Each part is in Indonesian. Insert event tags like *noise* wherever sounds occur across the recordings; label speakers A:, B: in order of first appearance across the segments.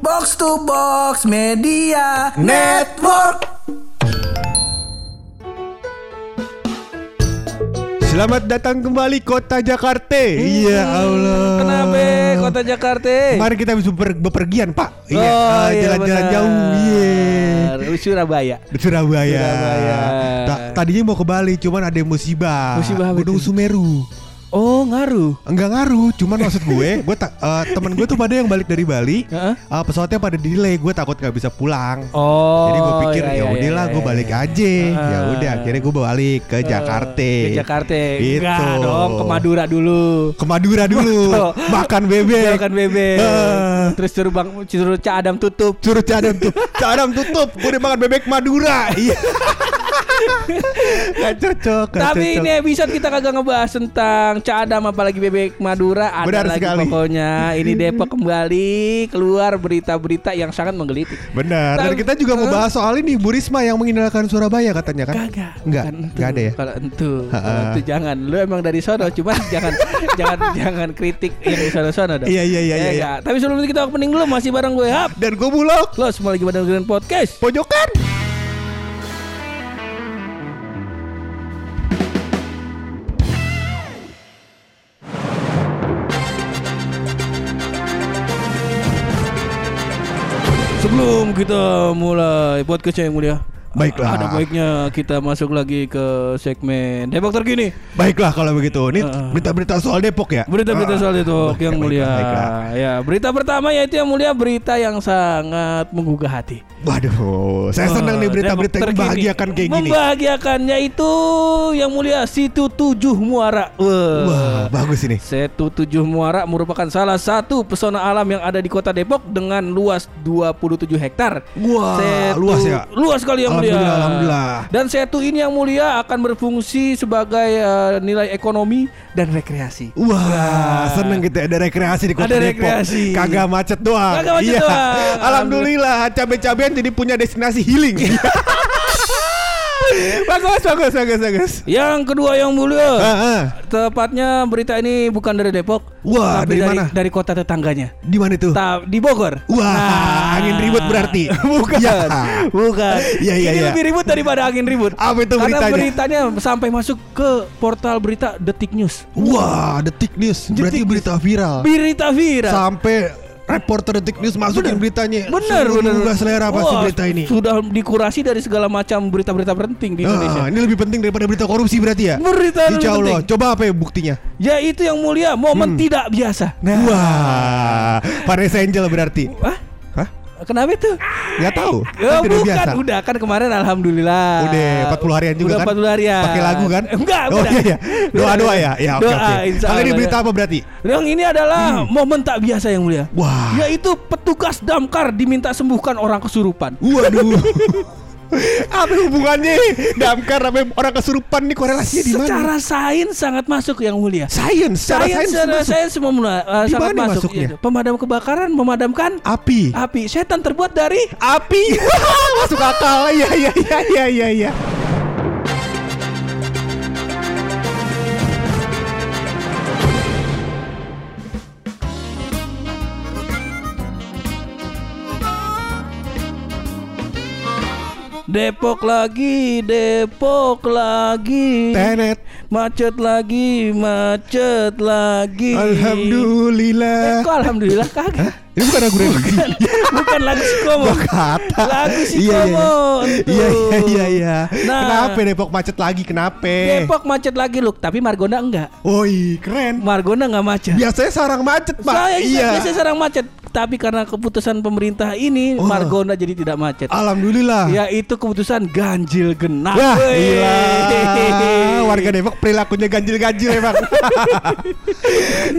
A: Box to Box Media Network.
B: Selamat datang kembali kota Jakarta. Iya Allah.
C: Kenapa kota Jakarta?
B: Kemarin kita bisa ber- bepergian Pak.
C: Oh,
B: ah,
C: iya,
B: jalan-jalan
C: benar.
B: jauh. Iya.
C: Surabaya.
B: Surabaya.
C: Surabaya.
B: Ta- tadinya mau ke Bali, cuman ada musibah.
C: Musibah apa
B: Gunung
C: itu?
B: Sumeru.
C: Oh ngaruh.
B: Enggak ngaruh, cuman maksud gue, gue tak eh, temen gue tuh pada yang balik dari Bali, eh, pesawatnya pada delay, gue takut nggak bisa pulang.
C: Oh.
B: Jadi gue pikir
C: iya,
B: ya
C: iya,
B: udahlah,
C: iya,
B: gue balik aja. Ya
C: Ah.
B: udah, akhirnya gue balik ke Jakarta.
C: Ke Jakarta.
B: Gitu.
C: Enggak dong, ke Madura dulu.
B: Ke Madura dulu, makan bebek.
C: Makan bebek.
B: Ah.
C: Terus suruh Bang suruh Cak Adam tutup.
B: Suruh cadam tuh Cadam tutup Gue udah makan bebek Madura Iya *laughs* Gak cocok gak
C: Tapi
B: cocok.
C: ini episode kita kagak ngebahas tentang Cak Adam apalagi bebek Madura ada
B: Benar
C: lagi
B: sekali.
C: pokoknya. Ini Depok kembali keluar berita-berita yang sangat menggelitik.
B: Benar Dan kita juga mau bahas soal ini Bu Risma yang meninggalkan Surabaya katanya kan
C: Kagak.
B: Enggak. Enggak ada ya
C: Kalau entu, kalau entu jangan. Lu emang dari sono, cuman *laughs* jangan jangan jangan kritik yang di sono-sono dong.
B: Iya, iya, iya,
C: Ya,
B: iya,
C: ya. Tapi sebelum itu kita opening dulu masih bareng gue Hap.
B: Dan gue bulog
C: Lo semua lagi pada dengerin podcast.
B: Pojokan
C: kita mulai podcast yang mulia.
B: Baiklah.
C: Ada baiknya kita masuk lagi ke segmen Depok terkini.
B: Baiklah kalau begitu Ini berita-berita soal Depok ya
C: Berita-berita soal itu
B: baiklah,
C: yang mulia.
B: baiklah, baiklah.
C: Ya, berita pertama yaitu yang mulia berita yang sangat menggugah hati.
B: Waduh Saya senang nih berita-berita
C: Depok
B: yang membahagiakan kayak gini
C: Membahagiakan yaitu yang mulia situ tujuh muara. Wah.
B: Wah bagus ini
C: Situ Tujuh Muara merupakan salah satu pesona alam yang ada di kota Depok dengan luas 27 hektar.
B: Wah
C: Setu-
B: luas ya
C: Luas sekali yang mulia.
B: Alhamdulillah, alhamdulillah.
C: Dan setu ini yang mulia akan berfungsi sebagai eh, nilai ekonomi dan rekreasi.
B: Wah, seneng gitu ada rekreasi di kota
C: Ada
B: Depok.
C: rekreasi.
B: Kagak macet doang.
C: Kagak macet
B: Iya.
C: doang.
B: Alhamdulillah, cabe-cabean jadi punya destinasi healing. *laughs* *laughs* *laughs* bagus, bagus, bagus, bagus.
C: Yang kedua yang mulia,
B: Ah, ah.
C: tepatnya berita ini bukan dari Depok,
B: Wah,
C: tapi
B: dari mana?
C: Dari kota tetangganya.
B: Di mana itu?
C: Ta- di Bogor.
B: Wah,
C: Nah.
B: angin ribut berarti. *laughs*
C: Bukan.
B: Ya.
C: Bukan.
B: Iya, iya,
C: Ini
B: iya.
C: lebih ribut daripada angin ribut.
B: Apa itu
C: Karena
B: beritanya?
C: beritanya sampai masuk ke portal berita Detik News.
B: Wah, detik news. Berarti
C: Detik
B: berita viral.
C: Berita viral.
B: Sampai reporter detik news masukin beritanya.
C: Bener, bener.
B: menggugah selera pasti
C: Wah,
B: berita ini.
C: Sudah dikurasi dari segala macam berita-berita penting di Indonesia.
B: Ah, ini lebih penting daripada berita korupsi berarti ya?
C: Berita lebih
B: Insya Allah.
C: penting.
B: Coba apa ya buktinya?
C: Yaitu yang mulia momen tidak biasa. Nah,
B: Wah, Vanessa Angel berarti. Hah?
C: Kenapa itu?
B: Gak tahu.
C: Ya,
B: Kan
C: bukan,
B: biasa.
C: udah kan kemarin alhamdulillah.
B: Udah 40 harian juga
C: udah
B: kan?
C: 40 harian.
B: Pakai lagu kan? *laughs*
C: Enggak,
B: Oh
C: beda.
B: iya iya. Doa-doa ya. Ya oke
C: Doa,
B: oke.
C: insya
B: Kali ini berita
C: ya.
B: apa berarti?
C: Yang ini adalah momen tak biasa yang mulia.
B: Wah.
C: Yaitu petugas damkar diminta sembuhkan orang kesurupan.
B: Waduh. *laughs* apa hubungannya damkar sama orang kesurupan nih korelasinya di mana?
C: Secara sains sangat masuk yang mulia.
B: Sains, secara sains,
C: secara sains semua uh, sangat
B: mana
C: masuk.
B: masuknya?
C: Iya. Pemadam kebakaran memadamkan
B: api.
C: api. Setan terbuat dari
B: Api. *laughs* Masuk akal. Iya iya iya iya iya iya.
C: Depok lagi, Depok lagi.
B: Tenet.
C: Macet lagi, macet lagi. Eh,
B: Alhamdulillah.
C: kok alhamdulillah kagak?
B: Ini bukan lagu religi.
C: Bukan lagu Sikomo.
B: kata.
C: Lagu
B: Iya, iya.
C: Sikomo. entu.
B: Iya iya iya iya.
C: Nah.
B: Kenapa Depok macet lagi? Kenapa?
C: Depok macet lagi loh, tapi Margonda enggak.
B: Woi, keren.
C: Margonda enggak macet.
B: Biasanya sarang macet, Pak.
C: Saya
B: iya.
C: biasanya sarang macet, tapi karena keputusan pemerintah ini
B: Oh.
C: Margonda jadi tidak macet.
B: Alhamdulillah.
C: Yaitu keputusan ganjil genap.
B: Wah, gila. Warga Depok perilakunya ganjil-ganjil emang. *laughs*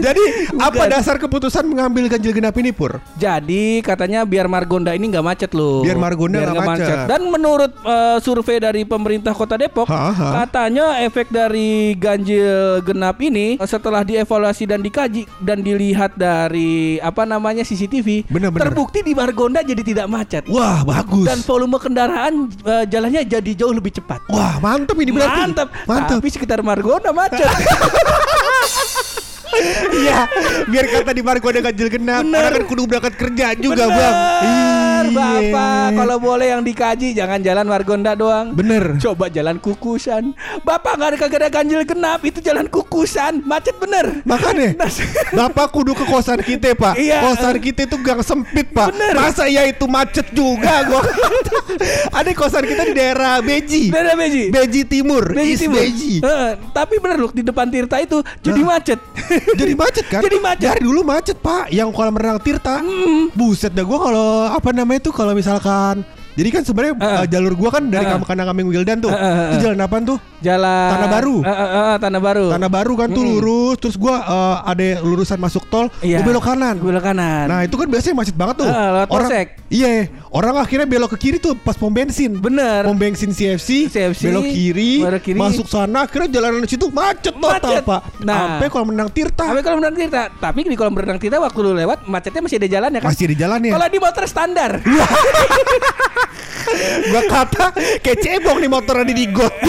B: Jadi, apa
C: Bukan.
B: dasar keputusan mengambil ganjil genap ini, Pur?
C: Jadi katanya biar Margonda ini nggak macet loh.
B: Biar Margonda nggak
C: nggak
B: macet.
C: Dan menurut eh, survei dari pemerintah Kota Depok,
B: Ha, ha.
C: katanya efek dari ganjil genap ini eh, setelah dievaluasi dan dikaji dan dilihat dari apa namanya CCTV,
B: Bener-bener.
C: terbukti di Margonda jadi tidak macet.
B: Wah, bagus.
C: Dan volume kendaraan eh, jalannya jadi jauh lebih cepat.
B: Wah, mantep ini berarti.
C: Mantap.
B: Mantep.
C: Tapi sekitar Margonda macet. *laughs*
B: Iya, biar kata di Margonda ganjil genap.
C: Bener.
B: Orang kan kudu berangkat kerja juga,
C: Bener,
B: Bang. Iya.
C: Bapak, kalau boleh yang dikaji jangan jalan Margonda doang.
B: bener.
C: Coba jalan kukusan. Bapak nggak ada kagak ada ganjil genap, itu jalan kukusan, macet bener.
B: Makanya *laughs* Bapak kudu ke kosan kita pak
C: Iya.
B: Kosan kita itu gang sempit pak
C: Bener.
B: Masa ya itu macet juga *laughs* gua Ada kosan kita di daerah Beji
C: Daerah Beji.
B: Beji Timur
C: Beji
B: East
C: Timur.
B: Beji
C: Heeh, tapi bener loh di depan Tirta itu jadi macet. *laughs*
B: Jadi macet kan
C: Jadi macet.
B: Dari dulu macet pak Yang kolam renang Tirta Buset dah gua kalau Apa namanya itu Kalau misalkan jadi kan sebenarnya
C: Heeh.
B: uh, jalur gua kan dari
C: Heeh.
B: uh kandang kambing Wildan tuh.
C: Heeh, heeh,
B: Itu
C: heeh.
B: jalan apaan tuh?
C: Jalan
B: Tanah Baru.
C: Heeh, heeh, heeh, Tanah Baru.
B: Tanah Baru kan tuh
C: Mm-mm.
B: lurus, terus gua uh, ada lurusan masuk tol,
C: Iya.
B: gua belok kanan.
C: Belok kanan.
B: Nah itu kan biasanya macet banget tuh.
C: Ah, lewat
B: orang,
C: Polsek.
B: iya, orang akhirnya belok ke kiri tuh pas pom bensin.
C: Bener.
B: Pom bensin CFC,
C: CFC,
B: belok kiri,
C: belok kiri.
B: masuk sana, akhirnya jalanan situ macet total
C: Macet.
B: pak.
C: Nah.
B: Sampai kalau menang Tirta
C: Tapi kalau berenang Tirta, tapi di kolam berenang Tirta waktu lu lewat macetnya masih ada jalannya kan?
B: masih di jalan ya.
C: Kalau di motor standar. *laughs*
B: gua kata kayak cebong nih motornya di digot. *laughs*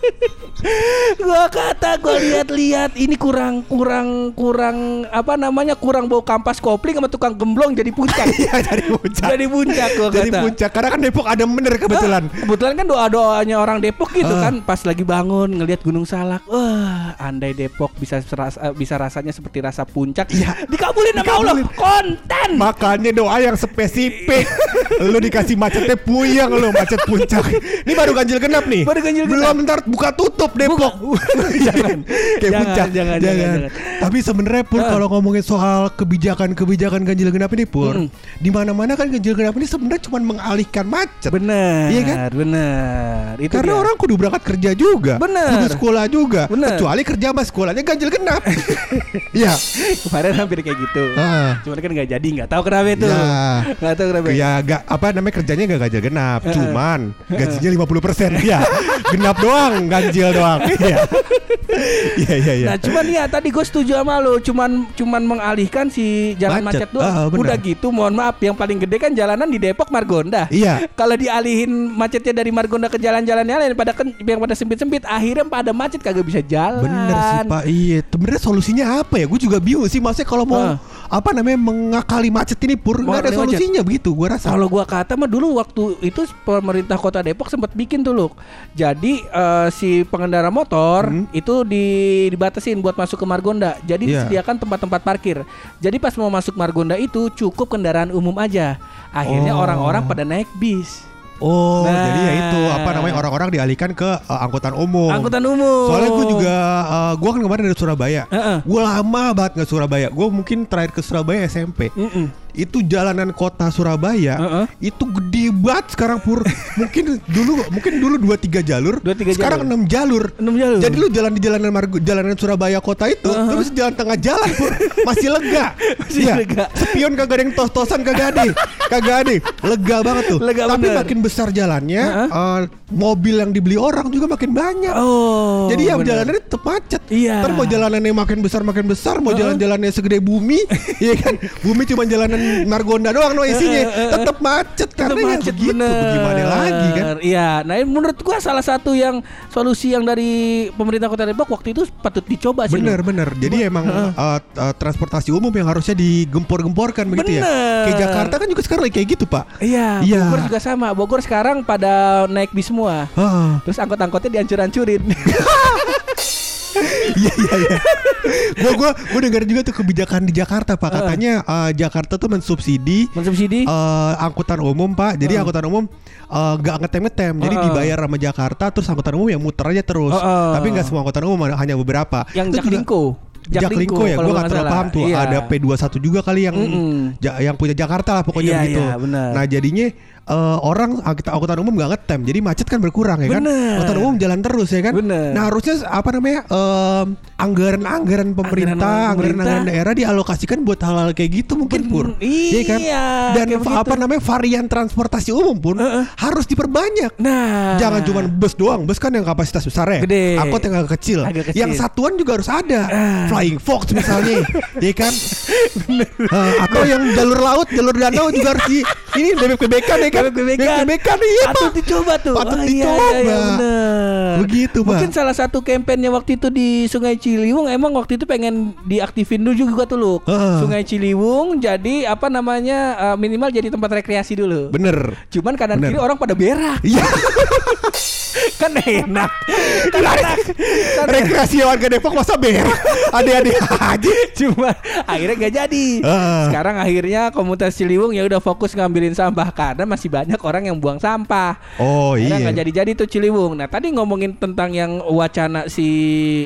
B: *laughs*
C: gua kata gua lihat-lihat ini kurang kurang kurang apa namanya kurang bau kampas kopling sama tukang gemblong jadi puncak. *laughs*
B: Iya dari puncak.
C: jadi puncak gua
B: Jadi
C: kata.
B: puncak karena kan Depok ada bener kebetulan.
C: Ah, kebetulan kan doa-doanya orang Depok gitu
B: Ah.
C: kan pas lagi bangun ngelihat Gunung Salak. Wah, andai Depok bisa serasa, bisa rasanya seperti rasa puncak.
B: Iya.
C: Dikabulin sama Allah. Konten.
B: Makanya doa yang spesifik *laughs* Lu dikasih macetnya puyeng lu Macet puncak Ini baru ganjil genap nih
C: Baru ganjil genap.
B: Belum ntar buka tutup Depok *laughs*
C: Jangan.
B: Kayak
C: Jangan,
B: puncak
C: jangan, jangan, jangan.
B: Tapi sebenarnya pun
C: Ah.
B: kalau ngomongin soal kebijakan-kebijakan ganjil genap ini pur
C: Mm.
B: di mana mana kan ganjil genap ini sebenarnya cuma mengalihkan macet
C: Bener.
B: Iya kan?
C: Bener. Itu
B: Karena
C: dia.
B: orang kudu berangkat kerja juga
C: Bener.
B: Kudu sekolah juga
C: Bener.
B: Kecuali kerja sama sekolahnya ganjil genap *laughs* Iya
C: kemarin hampir kayak gitu.
B: Ah.
C: Cuman kan nggak jadi, nggak tahu kenapa itu.
B: Ya.
C: Nggak tahu kenapa.
B: Ya gak apa namanya kerjanya gak ganjil genap,
C: Eh,
B: cuman gajinya 50% ya. genap doang, ganjil doang. *laughs* Iya. Iya iya iya.
C: Nah cuman ya tadi gue setuju sama lo Cuman cuman mengalihkan si jalan
B: Macet.
C: macet, doang
B: benar.
C: Udah gitu mohon maaf Yang paling gede kan jalanan di Depok Margonda
B: Iya.
C: Kalau dialihin macetnya dari Margonda ke jalan-jalan yang lain Pada yang pada sempit-sempit Akhirnya pada macet kagak bisa jalan
B: Bener sih Pak, iya. Sebenarnya solusinya apa ya? Gue juga bingung sih. Maksudnya kalau mau
C: Ah.
B: Apa namanya mengakali macet ini pur nggak ada
C: Mengakali macet.
B: solusinya begitu. Gue rasa.
C: Kalau gua kata mah dulu waktu itu pemerintah kota Depok sempat bikin tuh loh. Jadi eh, si pengendara motor
B: Hmm.
C: itu di, dibatasin buat masuk ke Margonda. Jadi
B: Iya.
C: disediakan tempat-tempat parkir. Jadi pas mau masuk Margonda itu cukup kendaraan umum aja. Akhirnya
B: Oh.
C: orang-orang pada naik bis.
B: Oh,
C: Nah.
B: jadi ya itu apa namanya orang-orang dialihkan ke uh, angkutan umum.
C: Angkutan umum.
B: Soalnya gue juga, uh, gue kan kemarin dari Surabaya.
C: Heeh.
B: Gue lama banget nggak Surabaya. Gue mungkin terakhir ke Surabaya SMP.
C: Mm-mm.
B: Itu jalanan kota Surabaya
C: Heeh.
B: itu gede banget sekarang pur. *laughs* mungkin dulu mungkin dulu dua tiga jalur.
C: Dua, tiga
B: sekarang enam jalur.
C: Enam jalur.
B: Jadi lu jalan di jalanan Margo, jalanan Surabaya kota itu, terus jalan tengah jalan pur *laughs* masih lega.
C: Masih
B: Iya.
C: lega.
B: Spion kagak ada yang tos-tosan kagak ada. *laughs* kagak ada. Lega banget tuh.
C: Lega
B: Tapi
C: bener.
B: makin besar jalannya,
C: Heeh.
B: eh, mobil yang dibeli orang juga makin banyak.
C: Oh.
B: Jadi yang
C: benar.
B: jalanannya tetap macet.
C: Iya.
B: Ntar mau jalanannya makin besar makin besar, mau
C: Heeh.
B: jalan-jalannya segede bumi, *laughs* iya kan? Bumi cuma jalanan Margonda doang no isinya, tetap macet
C: Tetep
B: karena
C: macet,
B: ya begitu.
C: bener.
B: Bagaimana lagi kan?
C: Iya, nah menurut gua salah satu yang solusi yang dari pemerintah Kota Depok waktu itu patut dicoba sih.
B: Bener bener. Jadi emang uh, uh, transportasi umum yang harusnya digempor-gemporkan begitu ya. Kayak Jakarta kan juga sekarang kayak gitu pak.
C: Iya,
B: Iya.
C: Bogor juga sama. Bogor sekarang pada naik bis semua.
B: Ah,
C: Terus angkot-angkotnya dihancur-hancurin. *laughs*
B: Iya iya iya. Gua gua gua dengar juga tuh kebijakan di Jakarta pak. Katanya uh, Jakarta tuh mensubsidi
C: Mensubsidi.
B: eh, angkutan umum pak. Jadi
C: Heeh.
B: angkutan umum eh, nggak ngetem ngetem. Jadi
C: Heeh.
B: dibayar sama Jakarta terus angkutan umum yang muter aja terus.
C: Heeh.
B: Tapi nggak semua angkutan umum hanya beberapa.
C: yang Jaklingko.
B: Jaklingko ya, gue gak terlalu paham tuh.
C: Iya.
B: Ada P21 juga kali yang
C: Mm-mm.
B: ja- yang punya Jakarta lah pokoknya
C: Iya,
B: gitu.
C: iya.
B: Nah jadinya eh, orang angkutan umum gak ngetem, jadi macet kan berkurang ya kan. Angkutan umum jalan terus ya kan.
C: Bener.
B: Nah harusnya apa namanya em, anggaran-anggaran pemerintah,
C: Anggaran
B: anggaran-anggaran daerah dialokasikan buat hal-hal kayak gitu mungkin
C: Ben-
B: pur.
C: iya,
B: kan. Dan
C: kayak
B: va- apa
C: begitu.
B: namanya varian transportasi umum pun
C: Heeh.
B: harus diperbanyak.
C: Nah,
B: Jangan cuma bus doang, bus kan yang kapasitas besar ya.
C: Gede.
B: Angkot yang agak kecil.
C: Agak kecil.
B: Yang satuan juga harus ada.
C: Ah.
B: Flying Fox misalnya, *laughs* ya kan? Eh, atau yang jalur laut, jalur danau juga harus di ini BPKBK ya kan?
C: BPKBK.
B: BPKBK nih ya,
C: Patut
B: Pak.
C: dicoba tuh.
B: Patut
C: Oh, iya,
B: dicoba.
C: Iya, iya, bener.
B: begitu, Pak.
C: Mungkin salah satu kampanyenya waktu itu di Sungai Ciliwung emang waktu itu pengen diaktifin dulu juga tuh lu.
B: Heeh.
C: Sungai Ciliwung jadi apa namanya eh, minimal jadi tempat rekreasi dulu.
B: Bener.
C: Cuman kanan
B: Bener.
C: kiri orang pada berak.
B: Iya. *laughs* *laughs*
C: kan enak. Kan enak. Kan enak.
B: Rekreasi warga Depok masa berak. *laughs* Adik-adik aja.
C: Cuma akhirnya gak jadi.
B: Ah.
C: Sekarang akhirnya komunitas Ciliwung ya udah fokus ngambilin sampah karena masih banyak orang yang buang sampah.
B: Oh
C: Akhirnya
B: iya.
C: nggak jadi-jadi tuh Ciliwung. Nah tadi ngomongin tentang yang wacana si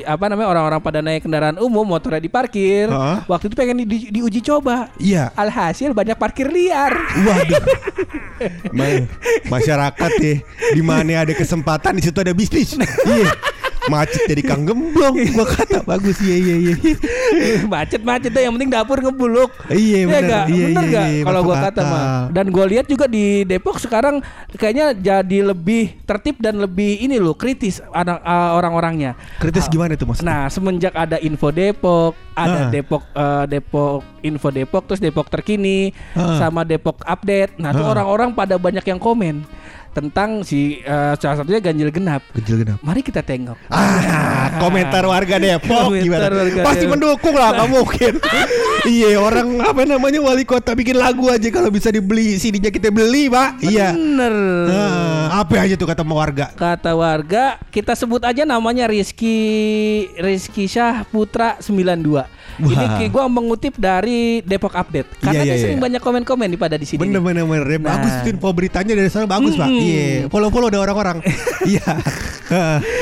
C: apa namanya orang-orang pada naik kendaraan umum motornya diparkir.
B: Heeh.
C: Waktu itu pengen di- diuji coba.
B: Iya.
C: Alhasil banyak parkir liar.
B: Waduh. *laughs* Ma- masyarakat ya di mana ada kesempatan di situ ada bisnis. *laughs* Iya. Macet jadi kang gemblong. Gua kata bagus iya iya iya. *laughs*
C: Macet-macet deh yang penting dapur ngebuluk.
B: Iya, bener.
C: nggak?
B: Iya,
C: bener
B: iya, iya,
C: Kalau gua kata mah. Dan gue lihat juga di Depok sekarang kayaknya jadi lebih tertib dan lebih ini loh kritis anak uh, orang-orangnya.
B: Kritis gimana tuh maksudnya?
C: Nah, semenjak ada info Depok, ada
B: Ah.
C: Depok eh, Depok info Depok terus Depok terkini
B: Ah.
C: sama Depok update. Nah, tuh orang-orang pada banyak yang komen tentang si eh, salah satunya ganjil genap.
B: Kecil genap.
C: Mari kita tengok.
B: Ah, komentar warga Depok gimana?
C: warga
B: Pasti
C: Depok.
B: mendukung lah, nggak mungkin. *laughs* iya, orang apa namanya wali kota bikin lagu aja kalau bisa dibeli CD-nya kita beli, Pak. Iya.
C: Bener.
B: Ah, apa aja tuh kata warga?
C: Kata warga, kita sebut aja namanya Rizky Rizky Syah Putra 92. Ini
B: Wah.
C: ki- gua mengutip dari Depok Update. Karena
B: Iya,
C: dia
B: iya,
C: sering
B: iya.
C: banyak komen-komen pada di sini.
B: Bener
C: nih.
B: bener bener Ya,
C: Nah.
B: Bagus itu info beritanya dari sana bagus pak
C: Mm-mm.
B: Iya Follow follow ada orang-orang *laughs* Iya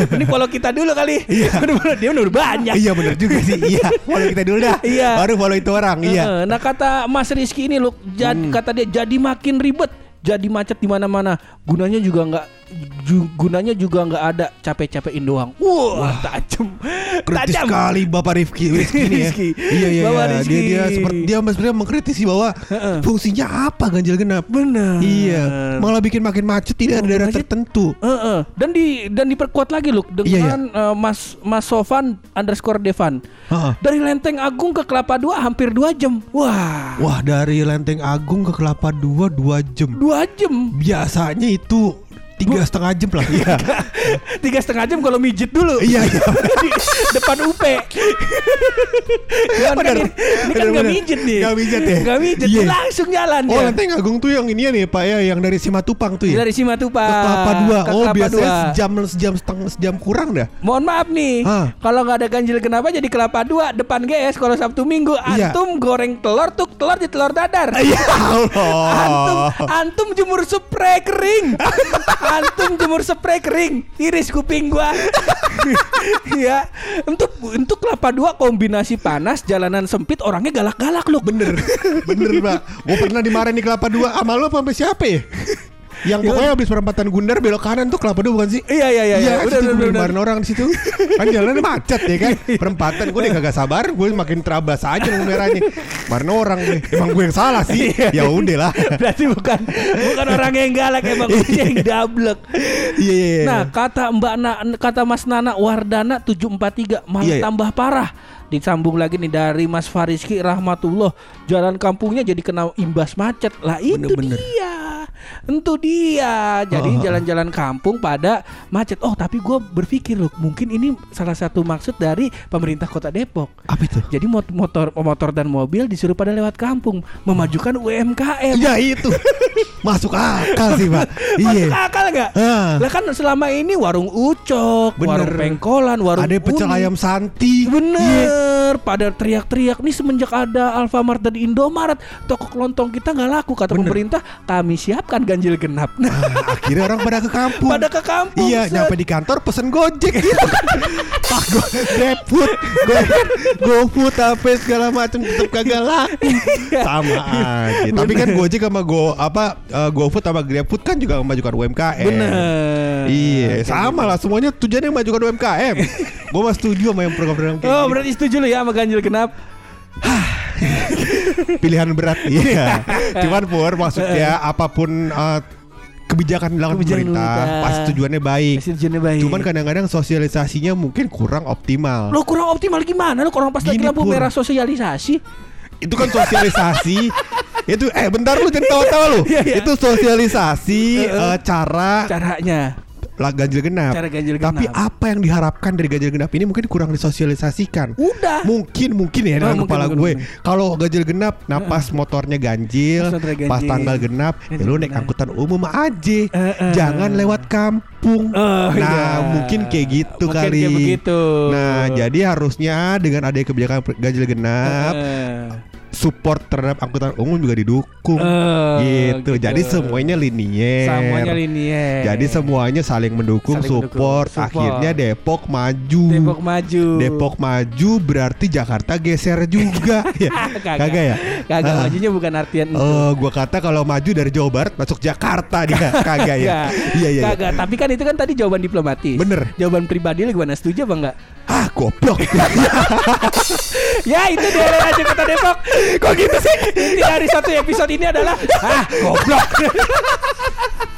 C: Ini follow kita dulu kali. *laughs*
B: Iya.
C: dia udah banyak.
B: Iya bener juga sih Iya Follow kita dulu dah
C: Iya.
B: Baru follow itu orang Iya
C: Nah kata Mas Rizky ini loh, jad- kata dia jadi makin ribet, jadi macet di mana-mana. Gunanya juga nggak, ju- gunanya juga nggak ada capek-capekin doang. Wah, tajam,
B: Kritis
C: tajam.
B: sekali Bapak Rifki Rifki ini ya
C: Rizky.
B: Iya iya
C: Bapak
B: iya.
C: Rizky.
B: Dia dia seperti dia sebenarnya mengkritisi bahwa Fungsinya apa ganjil genap
C: Bener.
B: Iya Malah bikin makin macet Tidak ada daerah tertentu
C: Heeh. Dan di dan diperkuat lagi loh
B: Iya,
C: dengan eh, Mas Mas Sofan underscore Devan.
B: Heeh.
C: Dari Lenteng Agung ke Kelapa Dua hampir dua jam. Wah,
B: Wah dari Lenteng Agung ke Kelapa Dua Dua jam
C: dua jam.
B: Biasanya itu Tiga setengah jam lah Iya
C: Tiga setengah jam kalau mijit dulu.
B: Iya iya *laughs*
C: depan UP. Cuman kan
B: Bener.
C: ini, ini kan
B: Bener,
C: nggak mijit nih.
B: Nggak mijit ya?
C: Nggak mijit,
B: Iya.
C: langsung jalan
B: Oh
C: dia.
B: Lenteng Agung tuh yang ini ya nih Pak ya Yang dari Simatupang tuh ya
C: Dari Simatupang
B: Ke Kelapa Dua
C: ke
B: Oh
C: Kelapa
B: biasanya
C: Dua.
B: sejam sejam setengah sejam kurang dah
C: Mohon maaf nih, kalau nggak ada ganjil kenapa jadi kelapa dua depan GS kalau Sabtu Minggu
B: Iya.
C: antum goreng telur tuh telur di telur dadar.
B: Ya
C: Antum
B: Allah
C: antum jemur spray kering. *laughs* antum jemur spray kering. Iris kuping gua. *laughs* ya, untuk untuk kelapa dua kombinasi panas, jalanan sempit, orangnya galak-galak lu.
B: Bener Bener Pak Gue pernah dimarahin di Kelapa Dua Sama lu apa sampai siapa ya Yang pokoknya habis perempatan Gundar belok kanan tuh Kelapa Dua bukan sih
C: Iya iya iya. iya.
B: Udah, udah, udah, orang di situ. Kan jalannya macet ya kan. *laughs* Perempatan gue udah kagak sabar, gue makin terabas aja merahnya. Kemarin orang gue, emang gue yang salah sih. ya udah lah. *laughs*
C: Berarti bukan bukan orang yang galak emang punya yang dablek.
B: Iya iya. iya.
C: Nah, kata Mbak Na, kata Mas Nana Wardana 743 malah
B: Iya, iya.
C: tambah parah. Disambung lagi nih dari Mas Fariski rahmatullah, jalan kampungnya jadi kena imbas macet. Lah itu
B: Bener-bener.
C: dia. Itu dia. Jadi
B: Oh, oh.
C: jalan-jalan kampung pada macet. Oh, tapi gue berpikir loh, mungkin ini salah satu maksud dari pemerintah Kota Depok.
B: apa itu?
C: Jadi mot- motor motor dan mobil disuruh pada lewat kampung, memajukan UMKM.
B: Ya itu. *laughs* Masuk akal sih, Pak.
C: Masuk
B: Iya.
C: akal nggak?
B: Ah.
C: Lah kan selama ini warung ucok,
B: Bener.
C: warung pengkolan, warung
B: Ada pecel ayam santi. Iya.
C: Bener, pada teriak-teriak nih semenjak ada Alfamart dan Indomaret, toko kelontong kita nggak laku kata
B: Bener.
C: pemerintah. Kami siapkan ganjil genap. Nah,
B: Ah, akhirnya orang pada ke kampung.
C: pada ke kampung.
B: Iya,
C: set.
B: nyampe di kantor pesen Gojek gitu. *laughs* Pak go, GrabFood, Go, GoFood apa segala macam tetap kagak laku. Sama aja. Tapi kan. Gojek sama Go apa eh, GoFood sama GrabFood kan juga memajukan UMKM.
C: Bener.
B: Iya, sama lah semuanya tujuannya memajukan UMKM. *laughs* Gue mah setuju sama yang program-program kayak
C: Oh
B: gini.
C: berarti setuju lo ya sama ganjil genap? *laughs*
B: Pilihan berat iya. *laughs* Cuman Pur maksudnya apa pun eh, kebijakan dilakukan
C: Kebijakan
B: pemerintah pasti tujuannya baik.
C: Tujuannya baik.
B: Cuman kadang-kadang sosialisasinya mungkin kurang optimal.
C: lo kurang optimal gimana? Lo kurang pas lagi lampu merah sosialisasi.
B: Itu kan sosialisasi. *laughs* itu eh bentar lu jangan tawa-tawa lu.
C: Iya, iya.
B: Itu sosialisasi
C: Heeh.
B: eh, cara
C: Caranya.
B: Ganjil genap.
C: Cara ganjil
B: Tapi
C: genap.
B: apa yang diharapkan dari ganjil genap ini mungkin kurang disosialisasikan.
C: Udah.
B: Mungkin mungkin ya
C: Oh,
B: dalam
C: mungkin,
B: kepala
C: mungkin,
B: gue. Kalau ganjil genap, nah pas motornya ganjil,
C: Pas motornya
B: pas
C: ganjil.
B: tanggal genap, ya
C: Ganjil
B: lu naik angkutan umum aja.
C: Eh, eh.
B: Jangan lewat kampung.
C: Oh,
B: nah,
C: iya.
B: mungkin kayak gitu
C: Mungkin
B: kali.
C: kayak begitu.
B: Nah, jadi harusnya dengan adanya kebijakan ganjil genap,
C: Eh.
B: Support terhadap angkutan umum juga didukung.
C: Oh,
B: gitu.
C: gitu.
B: Jadi semuanya linier.
C: Semuanya linier.
B: Jadi semuanya saling mendukung,
C: Saling
B: support.
C: mendukung, support.
B: Akhirnya Depok maju.
C: Depok maju.
B: Depok maju berarti Jakarta geser juga. *laughs* ya.
C: Kagak.
B: Kagak ya?
C: Kagak
B: Ah.
C: majunya bukan artian itu.
B: Oh, gua kata kalau maju dari Jawa Barat masuk Jakarta dia. *laughs* Kagak ya? Iya iya. iya.
C: Kagak, tapi kan itu kan tadi jawaban diplomatis.
B: Bener.
C: Jawaban pribadi lu gimana? Setuju apa enggak?
B: Ah, goblok. *laughs*
C: Ya itu daerah aja kota Depok. Kok gitu sih? Inti dari satu episode ini adalah ah goblok. *laughs*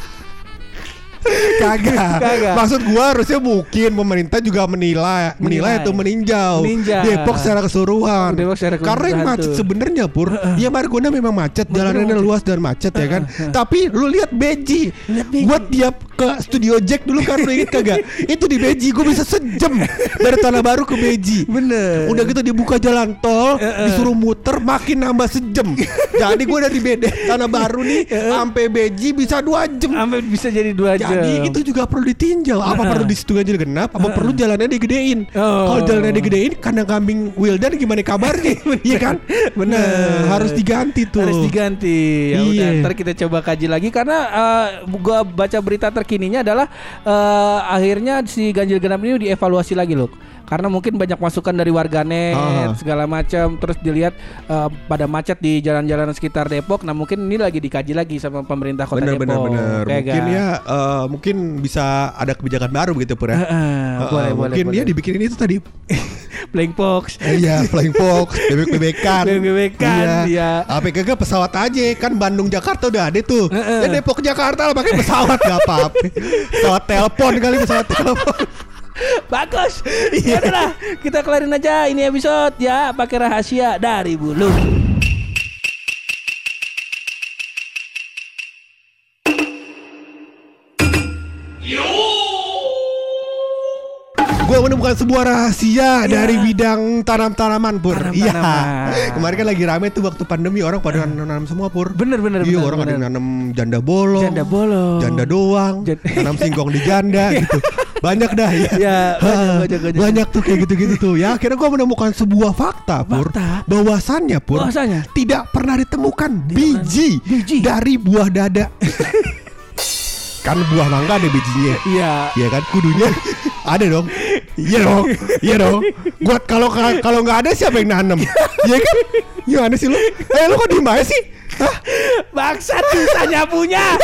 B: Kagak.
C: Kagak.
B: Maksud gua harusnya mungkin pemerintah juga menilai, menilai
C: Menilai.
B: atau meninjau
C: Meninjau.
B: Depok secara keseluruhan.
C: Depok secara
B: Karena yang macet sebenarnya pur, ya Margonda memang macet, jalanannya luas dan macet ya kan. Tapi lu lihat Beji,
C: Lihat Beji.
B: gua tiap ke Studio Jack dulu kan lu inget kagak? *laughs* Itu di Beji gua bisa sejam dari Tanah Baru ke Beji.
C: Bener.
B: Udah gitu dibuka jalan tol, disuruh muter makin nambah sejam. Jadi gua dari Bede Tanah Baru nih sampai Beji bisa dua jam.
C: Sampai bisa jadi dua jam.
B: Jadi itu juga perlu ditinjau. Apa
C: Heeh.
B: perlu di situ ganjil genap? Apa perlu jalannya digedein?
C: Oh.
B: Kalau jalannya digedein, kandang kambing Wildan gimana kabarnya? *laughs* Iya kan?
C: Bener.
B: Nah, harus diganti tuh.
C: Harus diganti. Ya udah,
B: Iya.
C: ntar kita coba kaji lagi karena eh, gua baca berita terkininya adalah eh, akhirnya si ganjil genap ini dievaluasi lagi loh. Karena mungkin banyak masukan dari warganet
B: Ah.
C: segala macam terus dilihat eh, pada macet di jalan-jalan sekitar Depok. Nah, mungkin ini lagi dikaji lagi sama pemerintah Kota
B: Bener
C: Depok.
B: bener bener.
C: Ya
B: Mungkin
C: kan?
B: ya eh, mungkin bisa ada kebijakan baru gitu pur ya.
C: Heeh,
B: Heeh,
C: boleh, boleh,
B: mungkin
C: boleh.
B: dia dibikin itu tadi. *laughs*
C: Box.
B: Eh, Iya, flying fox, *laughs* bebek-bebekan.
C: Bebek-bebekan, iya.
B: Apa kagak pesawat aja kan Bandung Jakarta udah ada tuh.
C: Heeh.
B: Ya Depok Jakarta lah pakai pesawat gak apa-apa. *laughs* pesawat telepon kali pesawat telepon.
C: Bagus.
B: Iya.
C: Ya udah lah, kita kelarin aja ini episode ya pakai rahasia dari bulu.
B: Menemukan sebuah rahasia dari bidang tanam-tanaman pur. Iya.
C: Tanam-tanaman.
B: Kemarin kan lagi rame tuh waktu pandemi orang pada nanam semua pur.
C: Bener, bener,
B: Iya
C: bener,
B: orang ada yang
C: bener.
B: nanam janda bolong.
C: Janda bolong.
B: Janda doang.
C: Jan-
B: Nanam singkong di janda *laughs* gitu. Banyak dah ya.
C: Ya, banyak, banyak, banyak.
B: banyak tuh kayak gitu-gitu tuh. Ya akhirnya gue menemukan sebuah fakta pur.
C: Fakta?
B: Bahwasannya pur.
C: Bahwasannya?
B: Tidak pernah ditemukan biji,
C: Biji?
B: dari buah dada. *laughs* kan buah mangga ada bijinya.
C: Iya.
B: Iya kan kudunya *laughs* ada dong. Iya dong. Iya dong. Gua kalau kalau nggak ada siapa yang nanam? Iya kan? Gimana sih lu? Eh lu kok diem aja sih? Hah?
C: Bangsat susah nyapunya.